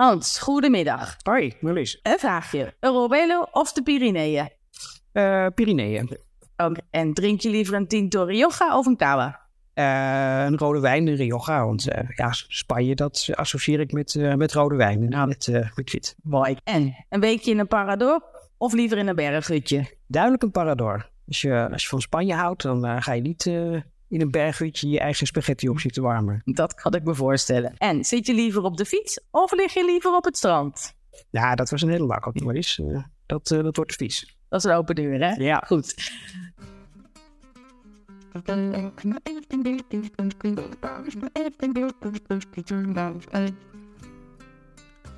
Hans, goedemiddag. Hoi, Marlies. Een vraagje. Eurovelo of de Pyreneeën? Uh, Pyreneeën. Oké, En drink je liever een Tinto Rioja of een Cava? Uh, een rode wijn, een Rioja. Want uh, ja, Spanje, dat associeer ik met, met rode wijn. Nou, met, met wit. Mooi. En een weekje in een parador of liever in een berghutje? Duidelijk een parador. Als je, als je van Spanje houdt, dan ga je niet in een berghutje je eigen spaghetti op zitten warmen. Dat kan ik me voorstellen. En zit je liever op de fiets of lig je liever op het strand? Ja, dat was een hele makkelijke, maar is, uh, dat, uh, dat wordt de fiets. Dat is een open deur, hè? Ja. Goed.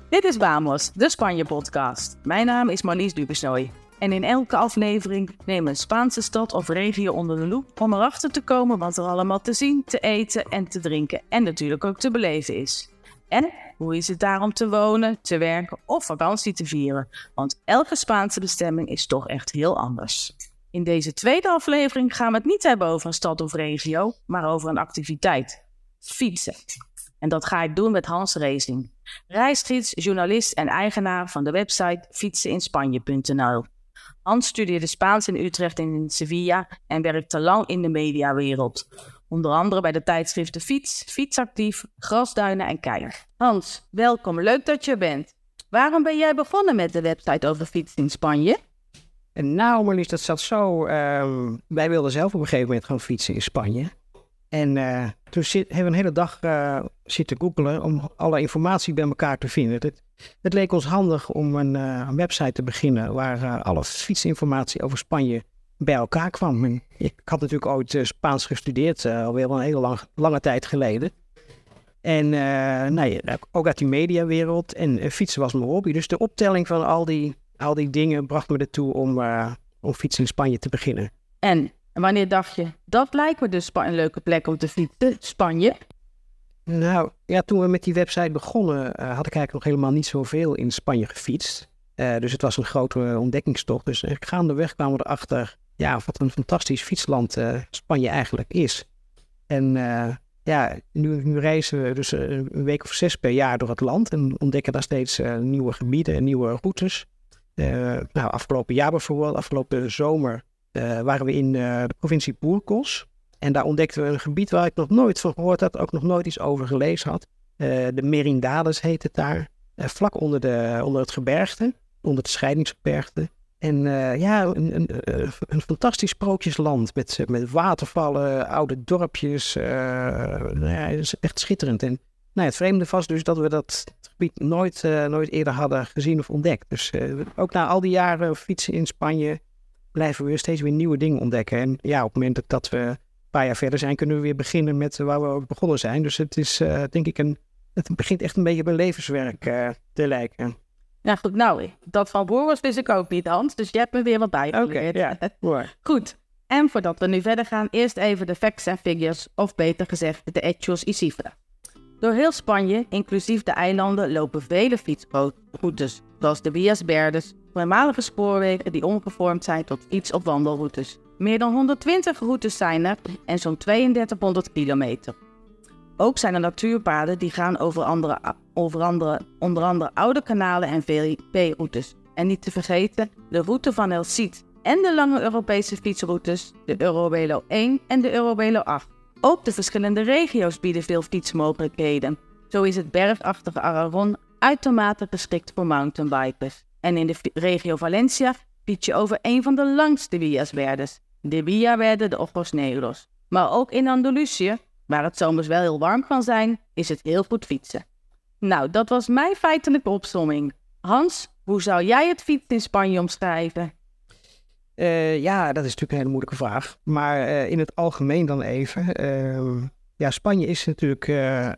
Dit is Bamos, de Spanje-podcast. Mijn naam is Marlies Dubesnoy. En in elke aflevering nemen we een Spaanse stad of regio onder de loep om erachter te komen wat er allemaal te zien, te eten en te drinken en natuurlijk ook te beleven is. En hoe is het daar om te wonen, te werken of vakantie te vieren? Want elke Spaanse bestemming is toch echt heel anders. In deze tweede aflevering gaan we het niet hebben over een stad of regio, maar over een activiteit: fietsen. En dat ga ik doen met Hans Racing, reisgids, journalist en eigenaar van de website fietseninsspanje.nl. Hans studeerde Spaans in Utrecht en in Sevilla en werkte lang in de mediawereld. Onder andere bij de tijdschriften Fiets, Fietsactief, Grasduinen en Keier. Hans, welkom. Leuk dat je bent. Waarom ben jij begonnen met de website over fietsen in Spanje? Nou, Marlies, dat zat zo. Uh, wij wilden zelf op een gegeven moment gaan fietsen in Spanje. En uh, toen zit, hebben we een hele dag uh, zitten googelen om alle informatie bij elkaar te vinden. Het, leek ons handig om een, een website te beginnen waar alle fietsinformatie over Spanje bij elkaar kwam. Ik had natuurlijk ooit Spaans gestudeerd, alweer een hele lang, lange tijd geleden. En nou, ook uit die mediawereld. En fietsen was mijn hobby. Dus de optelling van al die, al die dingen bracht me ertoe om, om fietsen in Spanje te beginnen. En en wanneer dacht je, dat lijkt me dus een leuke plek om te fietsen, Spanje? Nou, ja, toen we met die website begonnen, uh, had ik eigenlijk nog helemaal niet zoveel in Spanje gefietst. Uh, dus het was een grote ontdekkingstocht. Dus uh, gaandeweg kwamen we erachter, ja, wat een fantastisch fietsland Spanje eigenlijk is. En ja, nu, nu, reizen we dus een week of zes per jaar door het land en ontdekken daar steeds nieuwe gebieden en nieuwe routes. nou, afgelopen jaar bijvoorbeeld, afgelopen zomer uh, waren we in uh, de provincie Burgos. En daar ontdekten we een gebied waar ik nog nooit van gehoord had, ook nog nooit iets over gelezen had. Uh, de Merindades heet het daar. vlak onder, de, onder het gebergte, onder de scheidingsgebergte. En ja, een, een, een, fantastisch sprookjesland met, met watervallen, oude dorpjes. Nou ja, is echt schitterend. En nou, het vreemde was dus dat we dat gebied nooit, nooit eerder hadden gezien of ontdekt. Dus ook na al die jaren fietsen in Spanje, blijven we steeds weer nieuwe dingen ontdekken. En ja, op het moment dat we een paar jaar verder zijn, kunnen we weer beginnen met waar we ook begonnen zijn. Dus het is uh, denk ik een, het begint echt een beetje op een levenswerk uh, te lijken. Ja, goed. Nou, dat van Boris wist ik ook niet, Hans. Dus je hebt me weer wat bij. Oké, okay, ja. Goed. En voordat we nu verder gaan, eerst even de facts en figures, of beter gezegd de hechos y cifra. Door heel Spanje, inclusief de eilanden, lopen vele fietsroutes, zoals de Vías Verdes, voormalige spoorwegen die omgevormd zijn tot fiets- of wandelroutes. Meer dan 120 routes zijn er en zo'n 3200 kilometer. Ook zijn er natuurpaden die gaan over, andere, over andere, onder andere oude kanalen en VLP-routes. En niet te vergeten de route van El Cid en de lange Europese fietsroutes, de Eurovelo 1 en de Eurovelo 8. Ook de verschillende regio's bieden veel fietsmogelijkheden. Zo is het bergachtige Aragon uitermate geschikt voor mountainbikers. En in de regio Valencia fiets je over een van de langste Villas Verdes, de Villa Verde de Ojos Negros. Maar ook in Andalusië, waar het zomers wel heel warm kan zijn, is het heel goed fietsen. Nou, dat was mijn feitelijke opsomming. Hans, hoe zou jij het fietsen in Spanje omschrijven? Uh, ja, dat is natuurlijk een hele moeilijke vraag. Maar uh, in het algemeen dan even. Uh, ja, Spanje is natuurlijk uh,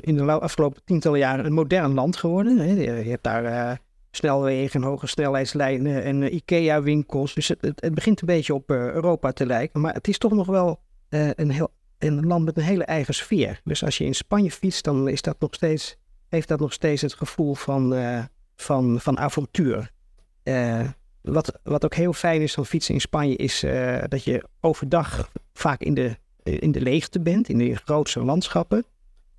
in de afgelopen tientallen jaren een modern land geworden. Je hebt daar snelwegen, hoge snelheidslijnen en IKEA-winkels. Dus het, het, begint een beetje op Europa te lijken. Maar het is toch nog wel een, heel, een land met een hele eigen sfeer. Dus als je in Spanje fietst, dan is dat nog steeds, heeft dat nog steeds het gevoel van, van, van avontuur. Wat, wat ook heel fijn is van fietsen in Spanje is dat je overdag vaak in de, in de leegte bent, in de grootste landschappen.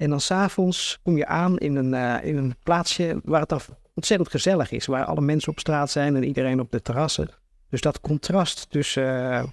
En dan s'avonds kom je aan in een, eh, in een plaatsje waar het dan ontzettend gezellig is. Waar alle mensen op straat zijn en iedereen op de terrassen. Dus dat contrast tussen, eh,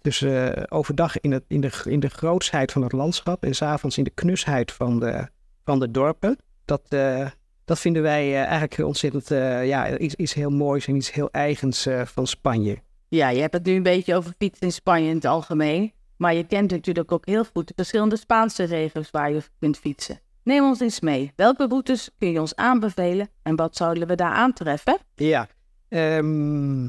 tussen eh, overdag in, het, in, de, in de grootsheid van het landschap en s'avonds in de knusheid van de, van de dorpen. Dat, eh, dat vinden wij eigenlijk ontzettend ja, iets, iets heel moois en iets heel eigens van Spanje. Ja, je hebt het nu een beetje over fietsen in Spanje in het algemeen. Maar je kent natuurlijk ook heel goed de verschillende Spaanse regio's waar je kunt fietsen. Neem ons eens mee. Welke routes kun je ons aanbevelen en wat zouden we daar aantreffen? Ja, ehm,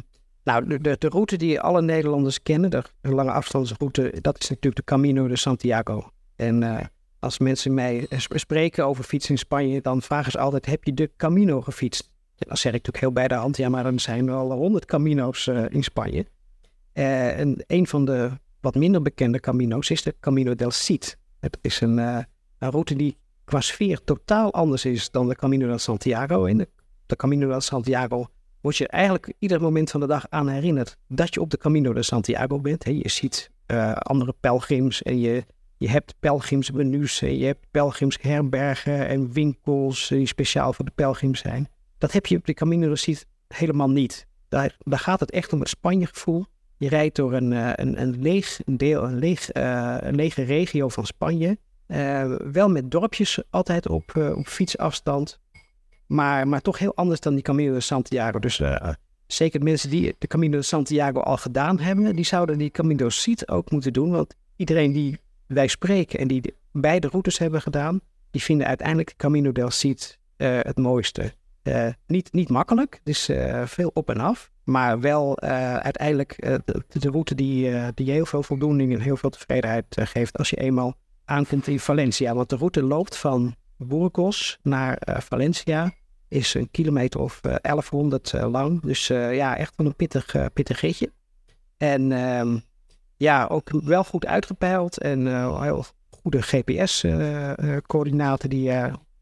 nou, de, de, de route die alle Nederlanders kennen, de, de lange afstandsroute, dat is natuurlijk de Camino de Santiago. En eh, als mensen mij sp- spreken over fietsen in Spanje, dan vragen ze altijd, heb je de Camino gefietst? En dan zeg ik natuurlijk heel bij de hand, ja, maar er zijn wel honderd Camino's eh, in Spanje. Eh, en een van de wat minder bekende Camino's is de Camino del Cid. Het is een, een route die qua sfeer totaal anders is dan de Camino del Santiago. In de, de Camino del Santiago word je eigenlijk ieder moment van de dag aan herinnerd dat je op de Camino de Santiago bent. Je ziet eh, andere pelgrims en je, je hebt pelgrimsmenu's en je hebt pelgrimsherbergen en winkels die speciaal voor de pelgrims zijn. Dat heb je op de Camino de Cid helemaal niet. Daar, daar gaat het echt om het Spanje-gevoel. Je rijdt door een, eh, een, een leeg deel, een, leeg, eh, een lege regio van Spanje. Eh, wel met dorpjes altijd op, eh, op fietsafstand. Maar, maar toch heel anders dan die Camino de Santiago. Dus zeker mensen die de Camino de Santiago al gedaan hebben, die zouden die Camino Cid ook moeten doen. Want iedereen die wij spreken en die de- beide routes hebben gedaan, die vinden uiteindelijk de Camino del Cid eh, het mooiste. Niet, niet makkelijk, dus eh, veel op en af. Maar wel uiteindelijk de, de route die, die heel veel voldoening en heel veel tevredenheid geeft als je eenmaal aankomt in Valencia. Want de route loopt van Burgos naar eh, Valencia. Is een kilometer of eh, 1100 eh, lang. Dus ja, echt wel een pittig, pittig ritje. En ehm, ja, ook wel goed uitgepeild. En heel goede GPS-coördinaten die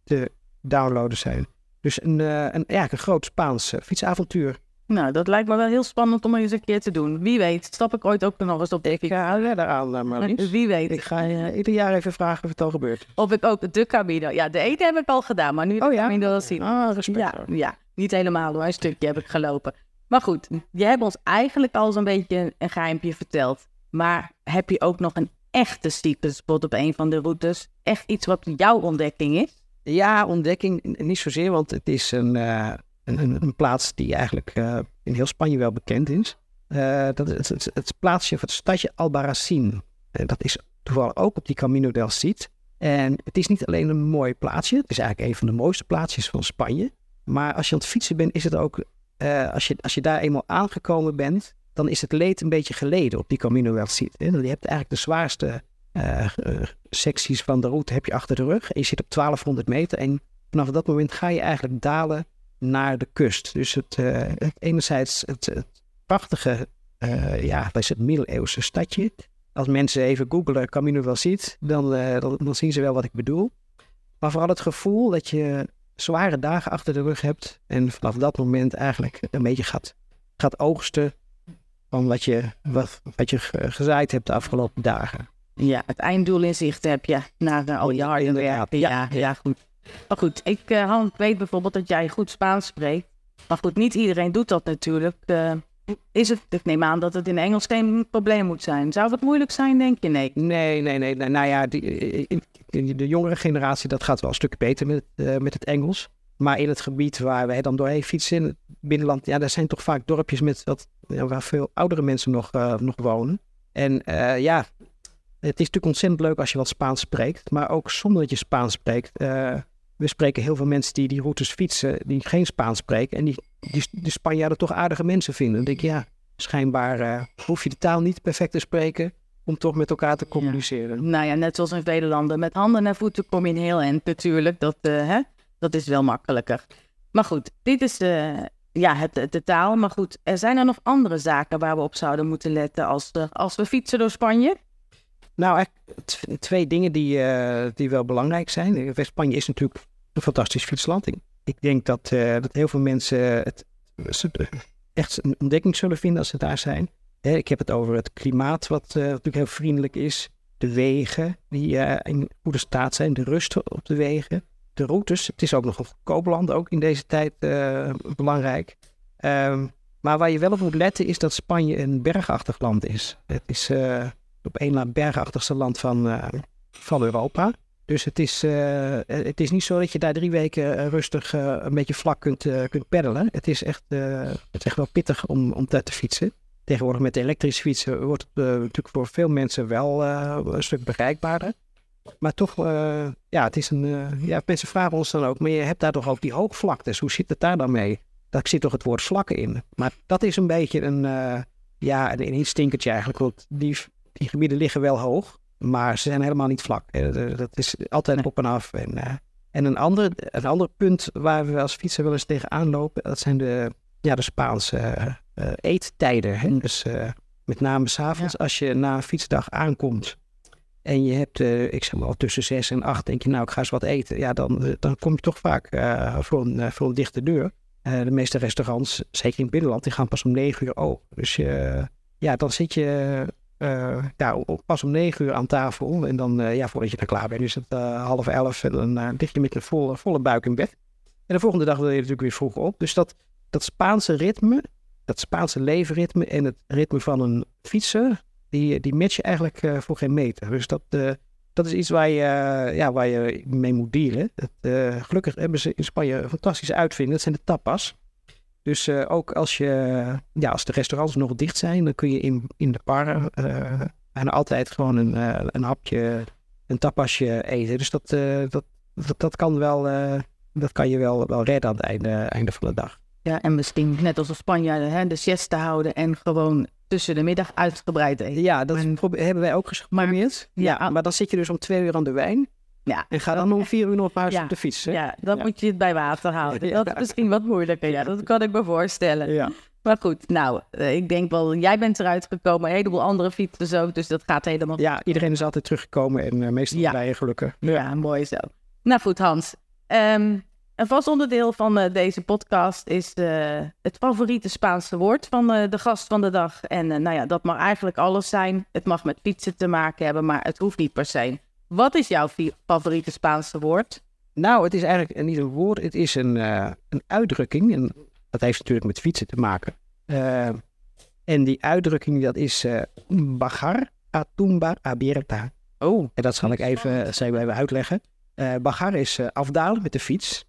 te downloaden zijn. Dus een, een, ja, een groot Spaans fietsavontuur. Nou, dat lijkt me wel heel spannend om eens een keer te doen. Wie weet, stap ik ooit ook nog eens op de Ik ga verder aan, uh, Marlies. Wie weet. Ik ga je ieder jaar even vragen of het al gebeurt. Of ik ook de Camino. Ja, de ene heb ik al gedaan, maar nu de Oh ja? Camino wel zien. Ah, respect. Ja, ja, niet helemaal hoor. Een stukje heb ik gelopen. Maar goed, je hebt ons eigenlijk al zo'n beetje een geheimpje verteld. Maar heb je ook nog een echte secret spot op een van de routes? Echt iets wat jouw ontdekking is? Ja, ontdekking niet zozeer, want het is een, eh, een, een, plaats die eigenlijk eh, in heel Spanje wel bekend is. Eh, dat is het, plaatsje of het stadje Albarracin. Eh, dat is toevallig ook op die Camino del Cid. En het is niet alleen een mooi plaatsje, het is eigenlijk een van de mooiste plaatsjes van Spanje. Maar als je aan het fietsen bent, is het ook, als, je, als je daar eenmaal aangekomen bent, dan is het leed een beetje geleden op die Camino del Cid. hè. Je hebt eigenlijk de zwaarste secties van de route heb je achter de rug. En je zit op 1200 meter en vanaf dat moment ga je eigenlijk dalen naar de kust. Dus het, eh, het enerzijds het, het prachtige, eh, ja, dat is het middeleeuwse stadje. Als mensen even googelen Camino del Cid, dan, eh, dan, dan zien ze wel wat ik bedoel. Maar vooral het gevoel dat je zware dagen achter de rug hebt en vanaf dat moment eigenlijk een beetje gaat, gaat oogsten van wat je, wat, wat je ge- gezaaid hebt de afgelopen dagen. Ja, het einddoel in zicht heb je na al jaren inderdaad. werken. Ja, ja, goed. Maar goed, ik eh, ik weet bijvoorbeeld dat jij goed Spaans spreekt. Maar goed, niet iedereen doet dat natuurlijk. Eh, is het, ik neem aan dat het in Engels geen probleem moet zijn. Zou het moeilijk zijn, denk je? Nee. Nee, nee, nee. nee, Nou ja, in de jongere generatie, dat gaat wel een stuk beter met, eh, met het Engels. Maar in het gebied waar wij dan doorheen fietsen, in het binnenland, ja, daar zijn toch vaak dorpjes met wat, waar veel oudere mensen nog, eh, nog wonen. En eh, ja, het is natuurlijk ontzettend leuk als je wat Spaans spreekt. Maar ook zonder dat je Spaans spreekt. Eh, we spreken heel veel mensen die die routes fietsen, die geen Spaans spreken. En die, die de Spanjaarden toch aardige mensen vinden. Dan denk ik, ja, schijnbaar eh, hoef je de taal niet perfect te spreken om toch met elkaar te communiceren. Nou ja, net zoals in vele landen. Met handen en voeten kom je in heel eind natuurlijk. Dat, eh, hè? dat is wel makkelijker. Maar goed, dit is de, ja, het, de taal. Maar goed, er zijn er nog andere zaken waar we op zouden moeten letten als, als we fietsen door Spanje? Nou, eigenlijk twee dingen die, eh, die wel belangrijk zijn. West-Spanje is natuurlijk een fantastisch fietsland. Ik, denk dat, eh, dat heel veel mensen het echt een ontdekking zullen vinden als ze daar zijn. Ik heb het over het klimaat, wat eh, natuurlijk heel vriendelijk is. de wegen die eh, in goede staat zijn, de rust op de wegen, de routes. Het is ook nog een koopland, ook in deze tijd eh, belangrijk. Ehm, maar waar je wel op moet letten is dat Spanje een bergachtig land is. Het is op één bergachtigste land van, van Europa. Dus het is, het is niet zo dat je daar drie weken rustig een beetje vlak kunt, kunt peddelen. Het is, echt, het is echt wel pittig om, om te fietsen. Tegenwoordig met de elektrische fietsen wordt het natuurlijk voor veel mensen wel een stuk bereikbaarder. Maar toch, ja, het is een. ja, mensen vragen ons dan ook, maar je hebt daar toch ook die hoogvlaktes. Hoe zit het daar dan mee? Daar zit toch het woord vlakken in. Maar dat is een beetje een, ja, een instinkertje eigenlijk. Want die, die gebieden liggen wel hoog, maar ze zijn helemaal niet vlak. dat is altijd op en af. En, en een, ander, een ander punt waar we als fietser wel eens tegenaan lopen, dat zijn de, ja, de Spaanse uh, eettijden. Hè? Mm. Dus uh, met name s'avonds, ja. als je na een fietsdag aankomt en je hebt, uh, ik zeg maar, tussen zes en acht, denk je, nou, ik ga eens wat eten. Ja, dan, dan kom je toch vaak voor, een, voor een dichte deur. de meeste restaurants, zeker in het binnenland, die gaan pas om negen uur open. Dus ja, dan zit je ja, pas om negen uur aan tafel. En dan, ja, voordat je dan klaar bent, is het half elf. En dan lig je met een volle, volle buik in bed. En de volgende dag wil je natuurlijk weer vroeg op. Dus dat, dat Spaanse ritme, dat Spaanse leefritme en het ritme van een fietser, die, die matchen eigenlijk voor geen meter. Dus dat, dat is iets waar je, ja, waar je mee moet dealen. Dat, gelukkig hebben ze in Spanje een fantastische uitvinding, dat zijn de tapas. Dus ook als, je, ja, als de restaurants nog dicht zijn, dan kun je in, in de bar bijna altijd gewoon een, een hapje, een tapasje eten. Dus dat, dat, dat, dat, kan wel, dat kan je wel, wel redden aan het einde, einde van de dag. Ja, en misschien net als de Spanjaarden, hè, de siesta houden en gewoon tussen de middag uitgebreid eten. Ja, dat hebben wij ook geprobeerd. Maar, ja, maar dan zit je dus om twee uur aan de wijn. Ja, en ga dan om vier uur nog naar huis ja, op de fiets. Hè? Ja, dan moet je het bij water houden. Dat is misschien wat moeilijker. Ja, dat kan ik me voorstellen. Ja. Maar goed, nou, eh, ik denk wel, jij bent eruit gekomen, een heleboel andere fietsers ook, dus dat gaat helemaal... Ja, iedereen is altijd teruggekomen en uh, meestal ja. blij en gelukkig. Ja. mooi zo. Nou goed, Hans. Um, een vast onderdeel van uh, deze podcast is uh, het favoriete Spaanse woord van de gast van de dag. En nou ja, dat mag eigenlijk alles zijn. Het mag met fietsen te maken hebben, maar het hoeft niet per se. Wat is jouw favoriete Spaanse woord? Nou, het is eigenlijk niet een woord, het is een, een uitdrukking. En dat heeft natuurlijk met fietsen te maken. en die uitdrukking, dat is bagar a tumba abierta. Oh. En dat zal ik even, zal ik even uitleggen. bagar is afdalen met de fiets.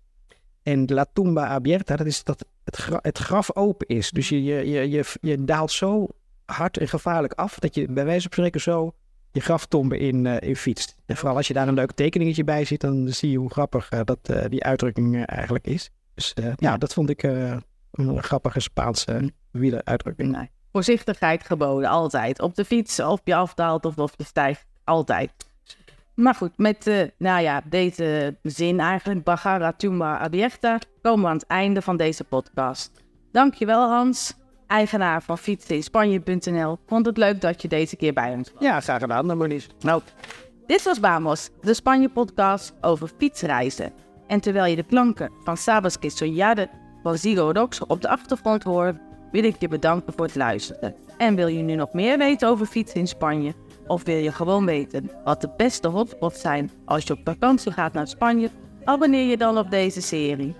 En la tumba abierta, dat is dat het, het graf open is. Dus je, je, je, je, je daalt zo hard en gevaarlijk af dat je bij wijze van spreken zo je graftombe in, uh, in fietst. En vooral als je daar een leuk tekeningetje bij ziet, dan zie je hoe grappig uh, dat uh, die uitdrukking eigenlijk is. Dus ja, dat vond ik een grappige Spaanse wieleruitdrukking. Nee. Voorzichtigheid geboden, altijd. Op de fiets, of je afdaalt of of je stijgt, altijd. Maar goed, met uh, nou ja, deze zin eigenlijk, Bagara Tumba Abierta, komen we aan het einde van deze podcast. Dankjewel Hans, eigenaar van fietseninspanje.nl. Vond het leuk dat je deze keer bij ons was. Ja, graag gedaan, Moniz. Nou, dit was Bamos, de Spanje-podcast over fietsreizen. En terwijl je de klanken van Sabas Soñade van Zigo Rox op de achtergrond hoort, wil ik je bedanken voor het luisteren. En wil je nu nog meer weten over fietsen in Spanje? Of wil je gewoon weten wat de beste hotspots zijn als je op vakantie gaat naar Spanje? Abonneer je dan op deze serie.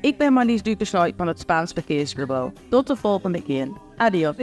Ik ben Marlies Dukersnoy van het Spaans Verkeersbureau. Tot de volgende keer. Adios.